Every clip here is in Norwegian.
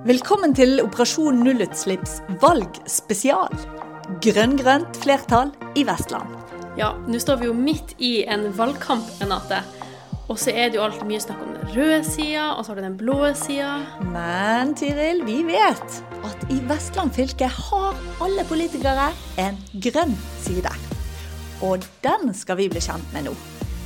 Velkommen til Operasjon nullutslipps valgspesial. Grønn-grønt flertall i Vestland. Ja, nå står vi jo midt i en valgkamp, Renate. Og så er det jo alltid mye snakk om den røde sida, og så har du den blå sida. Men Tiril, vi vet at i Vestland fylke har alle politikere en grønn side. Og den skal vi bli kjent med nå.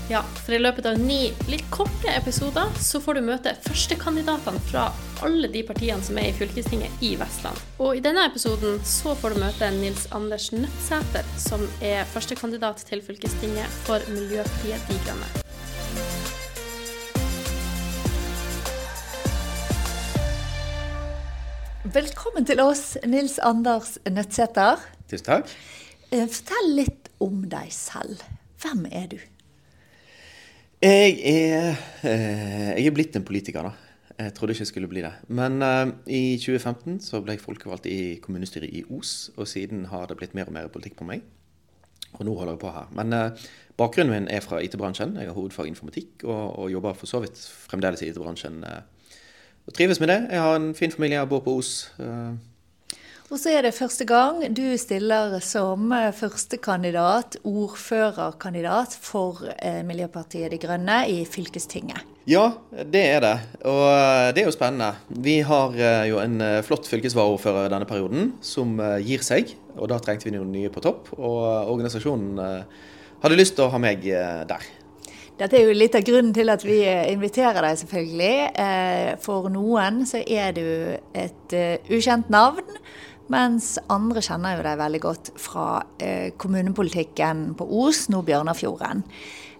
Ja, for i løpet av ni litt korte episoder så får du møte førstekandidatene fra alle de partiene som er i fylkestinget i Vestland. Og i denne episoden så får du møte Nils Anders Nøttsæter, som er førstekandidat til fylkestinget for Miljøpartiet De Grønne. Velkommen til oss, Nils Anders Nøttsæter. Tusen takk. Eh, Fortell litt om deg selv. Hvem er du? Jeg er, eh, jeg er blitt en politiker, da. Jeg trodde ikke jeg skulle bli det. Men uh, i 2015 så ble jeg folkevalgt i kommunestyret i Os, og siden har det blitt mer og mer politikk på meg. Og nå holder jeg på her. Men uh, bakgrunnen min er fra IT-bransjen. Jeg har hovedfag informatikk, og, og jobber for så vidt fremdeles i IT-bransjen. Uh, og trives med det. Jeg har en fin familie, jeg bor på Os. Eh, Og så er det første gang du stiller som eh, førstekandidat, ordførerkandidat for eh, Miljøpartiet De Grønne i fylkestinget. Ja, det er det. Og eh, det er jo spennende. Vi har jo en flott fylkesvaraordfører denne perioden som gir seg. Og da trengte vi noen nye på topp. Og organisasjonen hadde lyst til å ha meg der. Dette er jo litt av grunnen til at vi inviterer deg, selvfølgelig. For noen så er du et ukjent navn, mens andre kjenner jo deg veldig godt fra eh, kommunepolitikken på Os, nå Bjørnafjorden.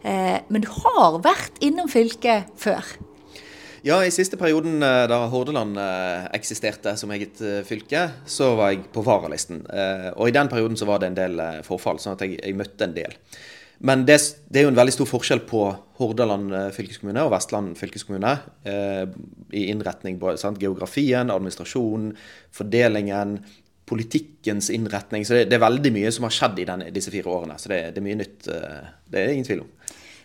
Eh, Men du har vært innom fylket før. Ja, i siste perioden eh, da Hordaland eksisterte som eget fylke, så var jeg på varalisten. Og i den perioden så var det en del forfall, sånn at jeg, jeg møtte en del. Men det, det er jo en veldig stor forskjell på Hordaland eh, fylkeskommune og Vestland fylkeskommune eh, i innretning. på Sant? Geografien, administrasjonen, fordelingen, politikkens innretning. Så det, det er veldig mye som har skjedd i den, disse fire årene. Så det, det er mye nytt. eh, det er det ingen tvil om.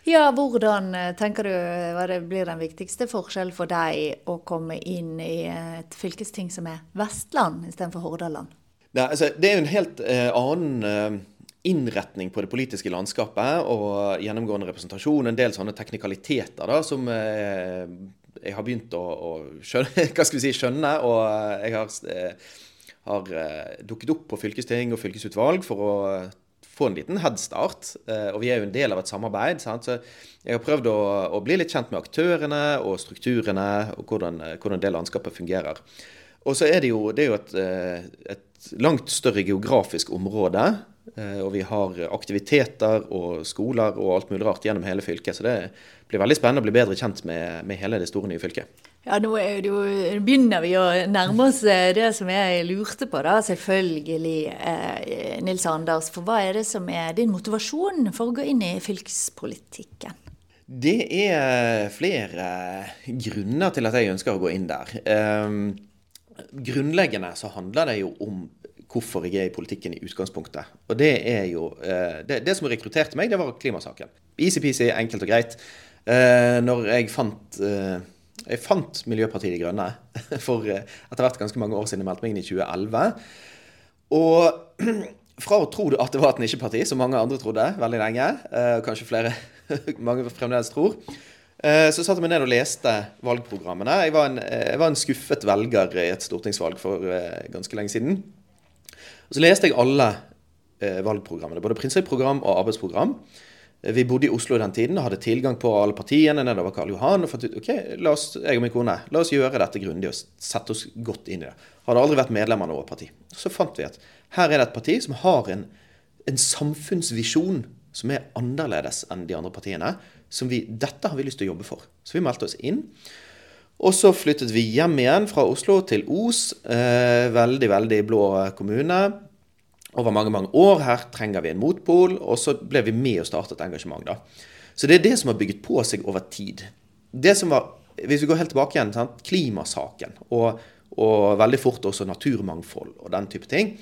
Ja, hvordan eh, tenker du hva det blir den viktigste forskjellen for deg å komme inn i et fylkesting som er Vestland istedenfor Hordaland? Nei, altså, det er jo en helt eh, annen eh, innretning på det politiske landskapet og gjennomgående representasjon. En del sånne teknikaliteter da, som eh, jeg har begynt å, å skjønne, hva skal vi si, skjønne. Og eh, jeg har, eh, har dukket opp på fylkesting og fylkesutvalg for å få en liten headstart. Og vi er jo en del av et samarbeid. Sant? Så jeg har prøvd å, å bli litt kjent med aktørene og strukturene og hvordan, hvordan det landskapet fungerer. Og så er det jo, det er jo et, et langt større geografisk område. Eh, Og vi har aktiviteter og skoler og alt mulig rart gjennom hele fylket. Så det blir veldig spennende å bli bedre kjent med, med hele det store nye fylket. Ja, nå det jo, begynner vi å nærme oss eh, det som jeg lurte på, da, selvfølgelig, eh, Nils Anders. For hva er det som er din motivasjon for å gå inn i fylkespolitikken? Det er flere grunner til at jeg ønsker å gå inn der. Eh, grunnleggende så handler det jo om hvorfor jeg er i politikken i utgangspunktet. Og det er jo eh, Det, det som rekrutterte meg, det var klimasaken. Easy-peasy, enkelt og greit. Eh, når jeg fant eh, Jeg fant Miljøpartiet De Grønne for etter hvert ganske mange år siden jeg meldte meg inn i 2011. Og fra å tro at det var et nisjeparti, som mange andre trodde veldig lenge, og kanskje flere mange fremdeles tror, så satte jeg meg ned og leste valgprogrammene. Jeg var en, jeg var en skuffet velger i et stortingsvalg for ganske lenge siden. Og så leste jeg alle eh, valgprogrammene, både prinsipprogram og arbeidsprogram. Eh, Vi bodde i Oslo den tiden og hadde tilgang på alle partiene nedover Karl Johan. Og fant ut ok, la oss, jeg og min kone, la oss gjøre dette grundig og sette oss godt inn i det. Hadde aldri vært medlem av noe parti. Så fant vi at her er det et parti som har en, en samfunnsvisjon som er annerledes enn de andre partiene. Som vi, dette har vi lyst til å jobbe for. Så vi meldte oss inn. Og så flyttet vi hjem igjen fra Oslo til Os. Eh, veldig, veldig blå kommune. Over mange mange år. Her trenger vi en motpol. Og så ble vi med og startet engasjement. da. Så det er det som har bygget på seg over tid. Det som var, Hvis vi går helt tilbake igjen, sant? klimasaken og, og veldig fort også naturmangfold og den type ting.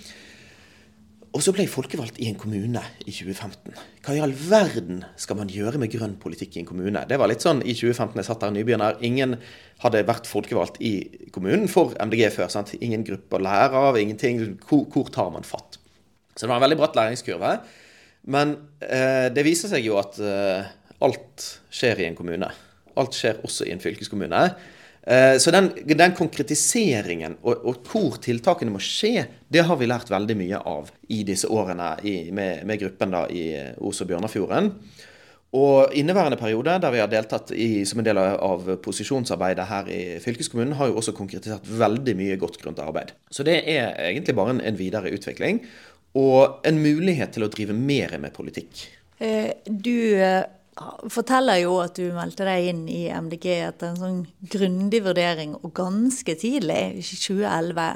og så ble jeg folkevalgt i en kommune i 2015. Hva i all verden skal man gjøre med grønn politikk i en kommune? Det var litt sånn i 2015 jeg satt der nybegynner. Ingen hadde vært folkevalgt i kommunen for MDG før. Sant? Ingen gruppe å lære av, ingenting. Hvor, hvor, tar man fatt? Så det var en veldig bratt læringskurve. Men eh, det viser seg jo at eh, alt skjer i en kommune. Alt skjer også i en fylkeskommune. Eh, så den, den konkretiseringen og, og, hvor tiltakene må skje, det har vi lært veldig mye av i disse årene i, med, med, gruppen da, i Os og Bjørnafjorden. Og inneværende periode, der vi har deltatt i, som en del av posisjonsarbeidet her i fylkeskommunen, har jo også konkretisert veldig mye godt grunnt arbeid. Så det er egentlig bare en, en videre utvikling. Og en mulighet til å drive mer med politikk. Eh, du eh, forteller jo at du meldte deg inn i MDG etter en sånn grundig vurdering, og ganske tidlig, i 2011.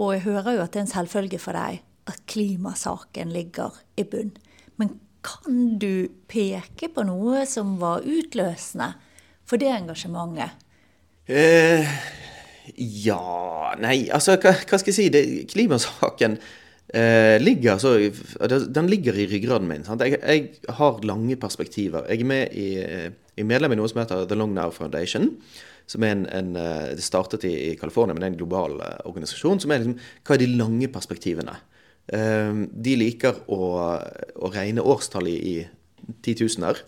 Og jeg hører jo at det er en selvfølge for deg at klimasaken ligger i bunn. Men kan du peke på noe som var utløsende for det engasjementet? Eh, ja Nei, altså, hva, hva, skal jeg si? Det, klimasaken eh, ligger så Den ligger i ryggraden min. Jeg, jeg, har lange perspektiver. Jeg er med i, i medlem i noe som heter The Long Now Foundation. Som er en, en eh, Det startet i, i California, men det er en global uh, organisasjon. som er liksom, Hva er de lange perspektivene? Eh, de liker å, å regne årstall i titusener.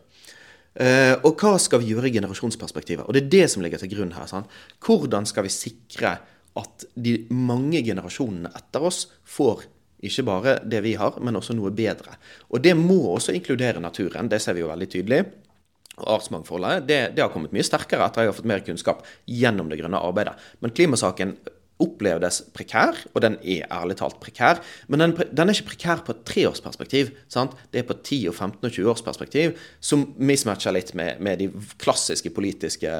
Uh, og hva skal vi gjøre i generasjonsperspektivet? Og det er det som ligger til grunn her. Sant? Hvordan skal vi sikre at de mange generasjonene etter oss får ikke bare det vi har, men også noe bedre. Og det må også inkludere naturen. Det ser vi jo veldig tydelig. Artsmangfoldet det, det har kommet mye sterkere etter at jeg har fått mer kunnskap gjennom det grønne arbeidet. Men klimasaken opplevdes prekær, og den er ærlig talt prekær. Men den, den er ikke prekær på et treårsperspektiv. Sant? Det er på 10-, og 15- og 20-årsperspektiv, som mismatcher litt med, med, de klassiske politiske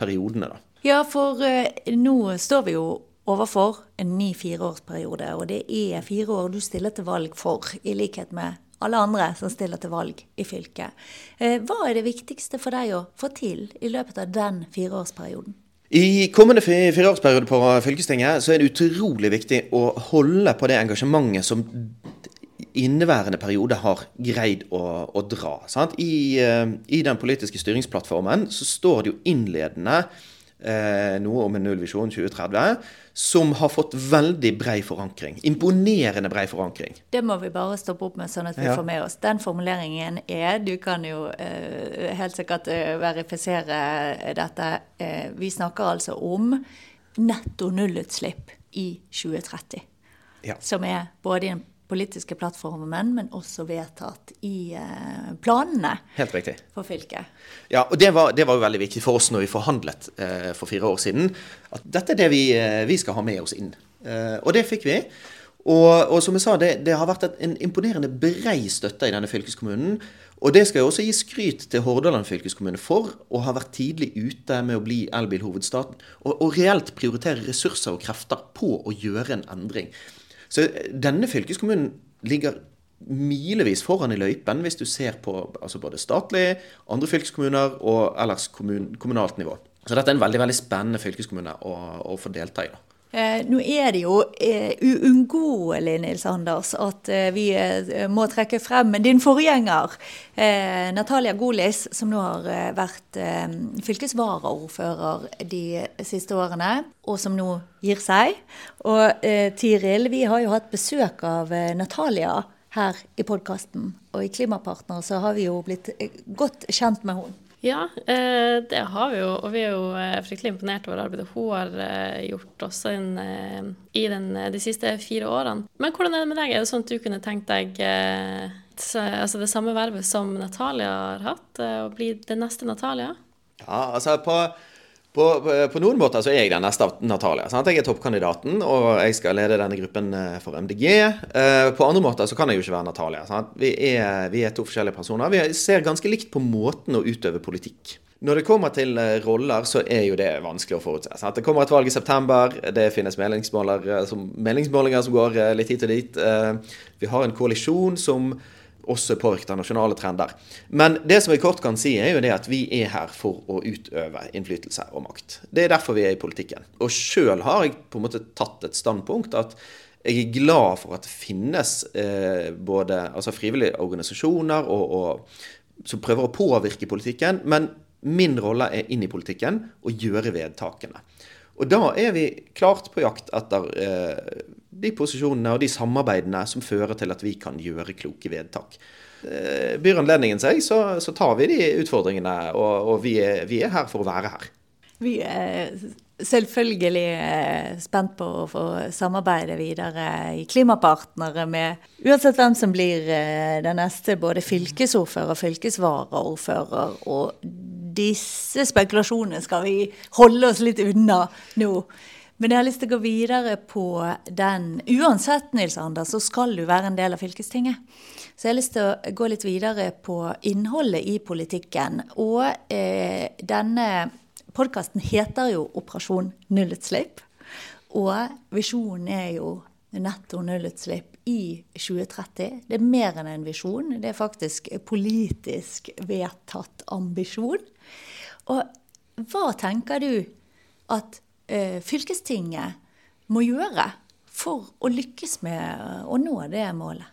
periodene. da. Ja, for uh, nå står vi jo overfor en ny fireårsperiode. Og det er fire år du stiller til valg for, i likhet med alle andre som stiller til valg i fylket. Eh, hva er det viktigste for deg å få til i løpet av den fireårsperioden? I kommende fireårsperiode på fylkestinget så er det utrolig viktig å holde på det engasjementet som inneværende periode har greid å, å dra. I, eh, I, den politiske styringsplattformen så står det jo innledende eh, noe om en nullvisjon 2030, som har fått veldig brei forankring. Imponerende brei forankring. Det må vi bare stoppe opp med, sånn at vi ja. får med oss. Den formuleringen er Du kan jo eh, helt sikkert eh, verifisere dette. Eh, vi snakker altså om netto nullutslipp i 2030. Ja. Som er både en politiske plattformen, men også vedtatt i eh, planene Helt riktig. for fylket. Ja, og det var, det var, jo veldig viktig for oss når vi forhandlet eh, for fire år siden, at dette er det vi, eh, vi skal ha med oss inn. Eh, og det fikk vi. Og, og som jeg sa, det, det har vært en imponerende brei støtte i denne fylkeskommunen. Og det skal jeg også gi skryt til Hordaland fylkeskommune for, å ha vært tidlig ute med å bli elbilhovedstaden. Og, og reelt prioritere ressurser og krefter på å gjøre en endring. Så denne fylkeskommunen ligger milevis foran i løypen hvis du ser på altså både statlig, andre fylkeskommuner og ellers kommun, kommunalt nivå. Så dette er en veldig veldig spennende fylkeskommune å, å få delta i. da. Eh, nå er det jo eh, uunngåelig, Nils Anders, at eh, vi må trekke frem din forgjenger, Natalia Golis, som nå har vært fylkesvaraordfører de siste årene, og som nå gir seg. Og Tiril, vi har jo hatt besøk av Natalia her i podkasten, og i Klimapartner så har vi jo blitt godt kjent med henne. Ja, eh, det har vi jo. Og vi er jo eh, fryktelig imponert over arbeidet hun har eh, gjort også inn, i den, de siste fire årene. Men hvordan er det med deg? Er det sånn at du kunne tenkt deg altså det samme vervet som Natalia har hatt? Å bli den neste Natalia? Ja, altså på på, på, noen måter så er jeg den neste av Natalia. Sant? Jeg er toppkandidaten, og jeg skal lede denne gruppen eh, for MDG. Uh, på andre måter så kan jeg jo ikke være Natalia. Vi er, vi, er, to forskjellige personer. Vi ser ganske likt på måten å utøve politikk. Når det kommer til eh, roller, så er jo det vanskelig å forutse. Sant? Det kommer et valg i september. Det finnes meningsmålinger som, meningsmålinger som går litt hit og dit. Vi har en koalisjon som også påvirket av nasjonale trender. Men det som vi kort kan si, er jo det at vi er her for å utøve innflytelse og makt. Det er derfor vi er i politikken. Og sjøl har jeg på en måte tatt et standpunkt at Jeg er glad for at det finnes eh, både altså frivillige organisasjoner og, og, som prøver å påvirke politikken, men min rolle er inn i politikken og gjøre vedtakene. Og da er vi klart på jakt etter eh, de posisjonene og de samarbeidene som fører til at vi kan gjøre kloke vedtak. Eh, byr anledningen seg, så, så, tar vi de utfordringene, og, og vi, er, vi er her for å være her. Vi er selvfølgelig eh, spent på å få samarbeide videre i Klimapartnere med uansett hvem som blir eh, den neste både fylkesordfører, fylkesvaraordfører. Og disse spekulasjonene skal vi holde oss litt unna nå. Men jeg har lyst til å gå videre på den. Uansett, Nils Anders, så skal du være en del av fylkestinget. Så jeg har lyst til å gå litt videre på innholdet i politikken. Og eh, denne Podkasten heter jo Operasjon nullutslipp. Og visjonen er jo netto nullutslipp i 2030. Det er mer enn en visjon, det er faktisk politisk vedtatt ambisjon. Og hva tenker du at fylkestinget må gjøre for å lykkes med å nå det målet?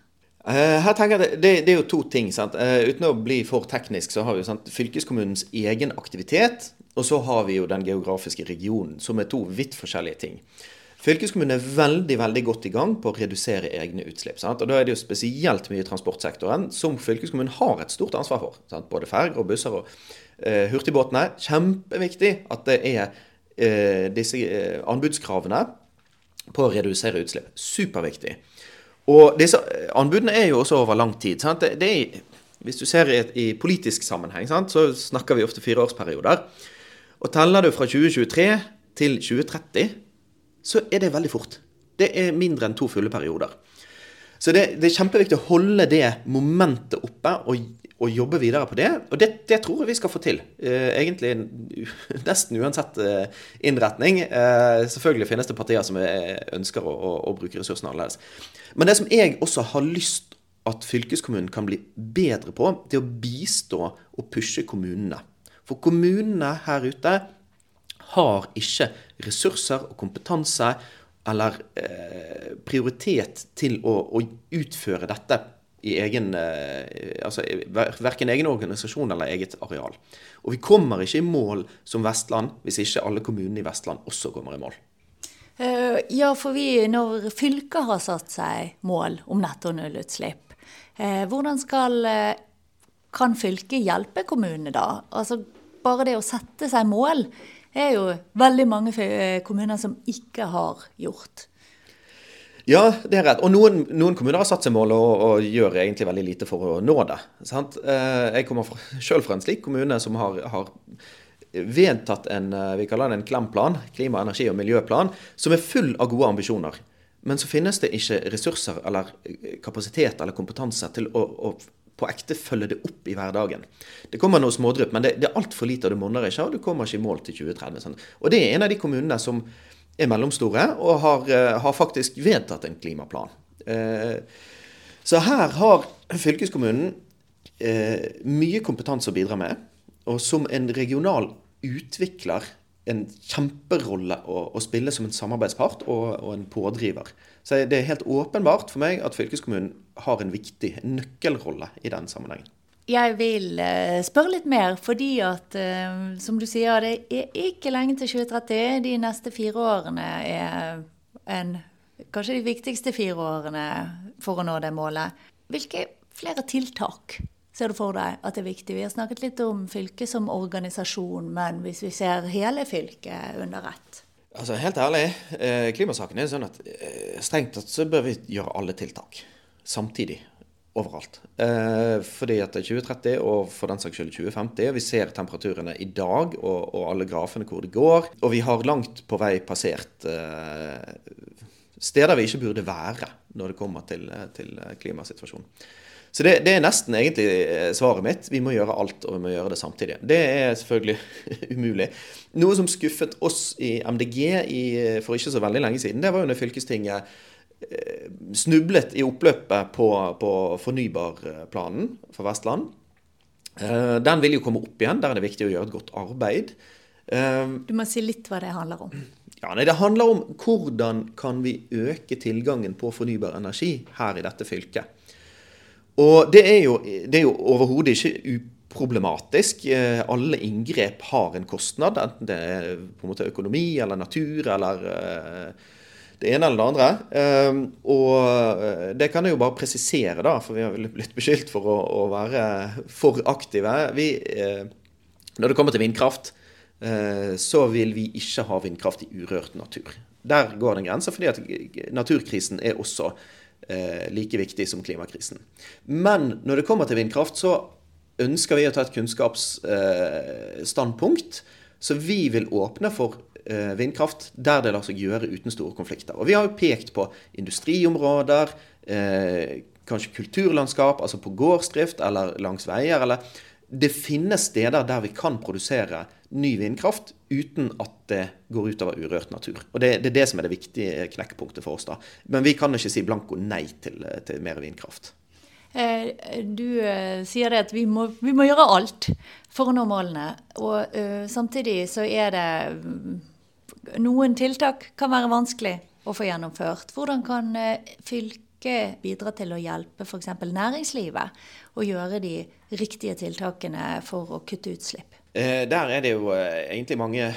Eh, her tenker jeg det, det, er jo to ting. Sant? Uh, uten å bli for teknisk, så har vi sant, fylkeskommunens egen aktivitet og så har vi jo den geografiske regionen, som er to vidt forskjellige ting. Fylkeskommunen er veldig veldig godt i gang på å redusere egne utslipp. Sant? Og Da er det jo spesielt mye i transportsektoren som fylkeskommunen har et stort ansvar for. Sant? Både ferger og busser og eh, hurtigbåtene. Kjempeviktig at det er eh, disse eh, anbudskravene på å redusere utslipp. Superviktig. Og disse eh, anbudene er jo også over lang tid. Sant? Det, det hvis du ser i, i politisk sammenheng, sant? så snakker vi ofte fireårsperioder. Og teller du fra 2023 til 2030, så er det veldig fort. Det er mindre enn to fulle perioder. Så det, det er kjempeviktig å holde det momentet oppe og, og jobbe videre på det. Og det, det, tror jeg vi skal få til. Eh, egentlig nesten uansett eh, innretning. Eh, selvfølgelig finnes det partier som ønsker å, å, å bruke ressursene annerledes. Men det som jeg også har lyst at fylkeskommunen kan bli bedre på, det er å bistå og pushe kommunene. For kommunene her ute har ikke ressurser og kompetanse eller eh, prioritet til å, å, utføre dette i egen eh, altså Verken egen organisasjon eller eget areal. Og vi kommer ikke i mål som Vestland hvis ikke alle kommunene i Vestland også kommer i mål. Uh, ja, for vi, når fylket har satt seg mål om netto nullutslipp, uh, hvordan skal, uh, kan fylket hjelpe kommunene da? Altså, bare det å sette seg mål er jo veldig mange eh, kommuner som ikke har gjort. Ja, det er rett. Og noen, noen kommuner har satt seg mål og, og, gjør egentlig veldig lite for å nå det. Sant? Eh, jeg kommer selv fra en slik kommune som har, har vedtatt en eh, vi kaller det en klemplan, klima-, energi- og miljøplan, som er full av gode ambisjoner. Men så finnes det ikke ressurser eller kapasitet eller kompetanse til å, å på ekte følge det opp i hverdagen. Det kommer noe smådrypp, men det, det er altfor lite, og det monner ikke. Og du kommer ikke i mål til 2030. Sånn. Og det er en av de kommunene som er mellomstore, og har, eh, har faktisk vedtatt en klimaplan. Eh, så her har fylkeskommunen eh, mye kompetanse å bidra med. Og som en regional utvikler en kjemperolle å, å, spille som en samarbeidspart og, og, en pådriver. Så det er helt åpenbart for meg at fylkeskommunen har en viktig nøkkelrolle i den sammenhengen. Jeg vil uh, spørre litt mer, fordi at uh, som du sier, det er ikke lenge til 2030. De neste fire årene er en, kanskje de viktigste fire årene for å nå det målet. Hvilke flere tiltak ser du for deg at det er viktig? Vi har snakket litt om fylket som organisasjon, men hvis vi ser hele fylket under ett? Altså Helt ærlig, eh, klimasaken er sånn at eh, strengt tatt så bør vi gjøre alle tiltak samtidig. Overalt. Eh, fordi at er 2030 og for den saks skyld 2050. Vi ser temperaturene i dag og, og, alle grafene hvor det går. Og vi har langt på vei passert steder vi ikke burde være når det kommer til, til klimasituasjonen. Så det, det, er nesten egentlig eh, svaret mitt. Vi må gjøre alt, og vi må gjøre det samtidig. Det er selvfølgelig umulig. Noe som skuffet oss i MDG i, for ikke så veldig lenge siden, det var jo når fylkestinget eh, snublet i oppløpet på, på fornybarplanen for Vestland. Eh, den vil jo komme opp igjen. Der er det viktig å gjøre et godt arbeid. Du må si litt hva det handler om. Ja, nei, Det handler om hvordan kan vi øke tilgangen på fornybar energi her i dette fylket. Og det er jo, det jo overhodet ikke uproblematisk. Eh, alle inngrep har en kostnad, enten det er på en måte økonomi eller natur eller uh, det ene eller det andre. Um, og det kan jeg jo bare presisere, da, for vi har blitt beskyldt for å, å være for aktive. Vi, når det kommer til vindkraft, så vil vi ikke ha vindkraft i urørt natur. Der går det en grense, fordi at naturkrisen er også Eh, like viktig som klimakrisen. Men når det kommer til vindkraft, så ønsker vi å ta et kunnskapsstandpunkt. så vi vil åpne for eh, vindkraft der det lar seg gjøre uten store konflikter. Og vi har jo pekt på industriområder, eh, kanskje kulturlandskap, altså på gårdsdrift eller langs veier. eller det finnes steder der vi kan produsere ny vindkraft uten at det går utover urørt natur. Og Det, det er det som er det viktige knekkpunktet for oss. da. Men vi kan ikke si blanko nei til, til mer vindkraft. Eh, du eh, sier det at vi må, vi må, gjøre alt for å nå målene. Og uh, samtidig så er det mm, Noen tiltak kan være vanskelig å få gjennomført. Hvordan kan fylket bidra til å hjelpe f.eks. næringslivet å gjøre de riktige tiltakene for å kutte utslipp? Eh, der er det jo eh, egentlig mange,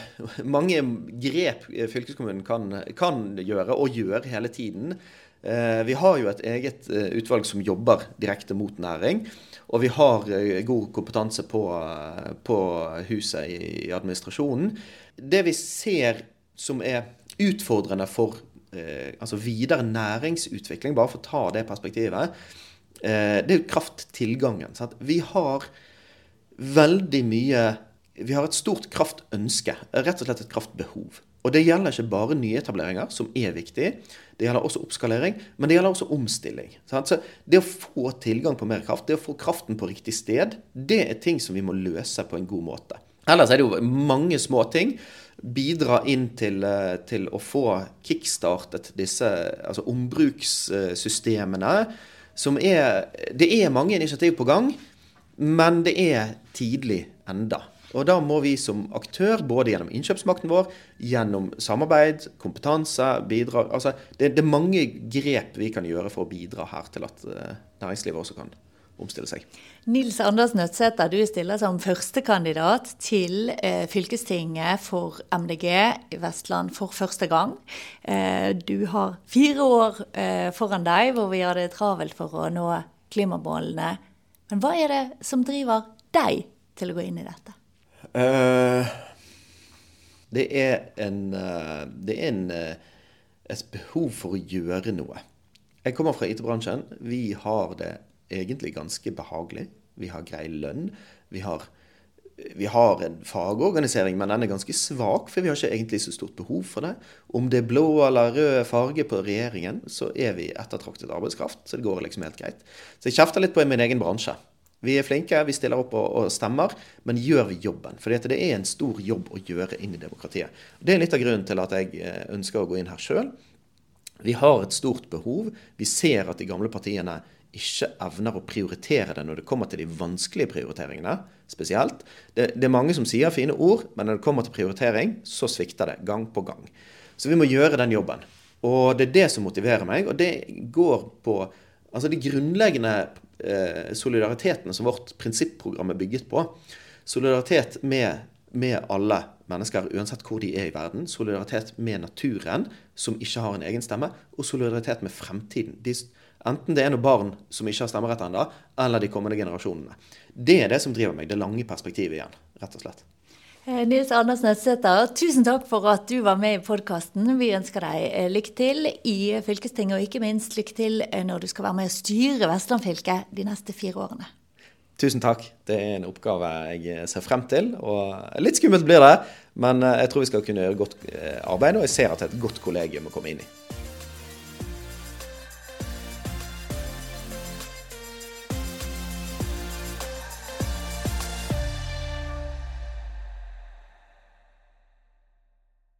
mange grep fylkeskommunen kan, kan, gjøre, og gjør hele tiden. Eh, vi har jo et eget utvalg som jobber direkte mot næring. Og vi har god kompetanse på, på huset i administrasjonen. Det vi ser som er utfordrende for altså videre næringsutvikling, bare for å ta det perspektivet, det er jo krafttilgangen. Sant? Vi har veldig mye Vi har et stort kraftønske. Rett og slett et kraftbehov. Og det gjelder ikke bare nyetableringer, som er viktig. Det gjelder også oppskalering, men det gjelder også omstilling. Sant? Så det å få tilgang på mer kraft, det å få kraften på riktig sted, det er ting som vi må løse på en god måte. Ellers er det jo mange små ting. Bidra inn til, eh, til å få kickstartet disse altså ombrukssystemene. Som er Det er mange initiativ på gang. Men det er tidlig enda. Og da må vi som aktør, både gjennom innkjøpsmakten vår, gjennom samarbeid, kompetanse, bidra altså det, det, er mange grep vi kan gjøre for å bidra her til at uh, næringslivet også kan omstille seg. Nils Anders Nødsæter, du stiller som førstekandidat til eh, fylkestinget for MDG i Vestland for første gang. Eh, du har fire år eh, foran deg hvor vi har det travelt for å nå klimamålene men hva er det som driver deg til å gå inn i dette? Uh, det er, en, det er en, et behov for å gjøre noe. Jeg kommer fra IT-bransjen. Vi har det egentlig ganske behagelig. Vi har grei lønn. Vi har vi har en fagorganisering, men den er ganske svak, for vi har ikke egentlig så stort behov for det. Om det er blå eller rød farge på regjeringen, så er vi ettertraktet arbeidskraft. Så det går liksom helt greit. Så jeg kjefter litt på min egen bransje. Vi er flinke, vi stiller opp og, stemmer, men gjør vi jobben? For det er en stor jobb å gjøre inn i demokratiet. Det er litt av grunnen til at jeg eh, ønsker å gå inn her sjøl. Vi har et stort behov. Vi ser at de gamle partiene ikke evner å prioritere det når det kommer til de vanskelige prioriteringene spesielt. Det, det, er mange som sier fine ord, men når det kommer til prioritering, så svikter det gang på gang. Så vi må gjøre den jobben. Og det er det som motiverer meg, og det går på altså de grunnleggende eh, solidaritetene som vårt prinsipprogram er bygget på. Solidaritet med, med alle mennesker, uansett hvor de er i verden. Solidaritet med naturen, som ikke har en egen stemme. Og solidaritet med fremtiden. De, Enten det er noen barn som ikke har stemmerett ennå, eller de kommende generasjonene. Det er det som driver meg, det lange perspektivet igjen, rett og slett. Eh, Nils Anders Nødsæter, tusen takk for at du var med i podkasten. Vi ønsker deg eh, lykke til i fylkestinget, og ikke minst lykke til eh, når du skal være med å styre Vestland fylke de neste fire årene. Tusen takk. Det er en oppgave jeg ser frem til. og Litt skummelt blir det, men jeg tror vi skal kunne gjøre godt arbeid, og jeg ser at det er et godt kollegium å komme inn i.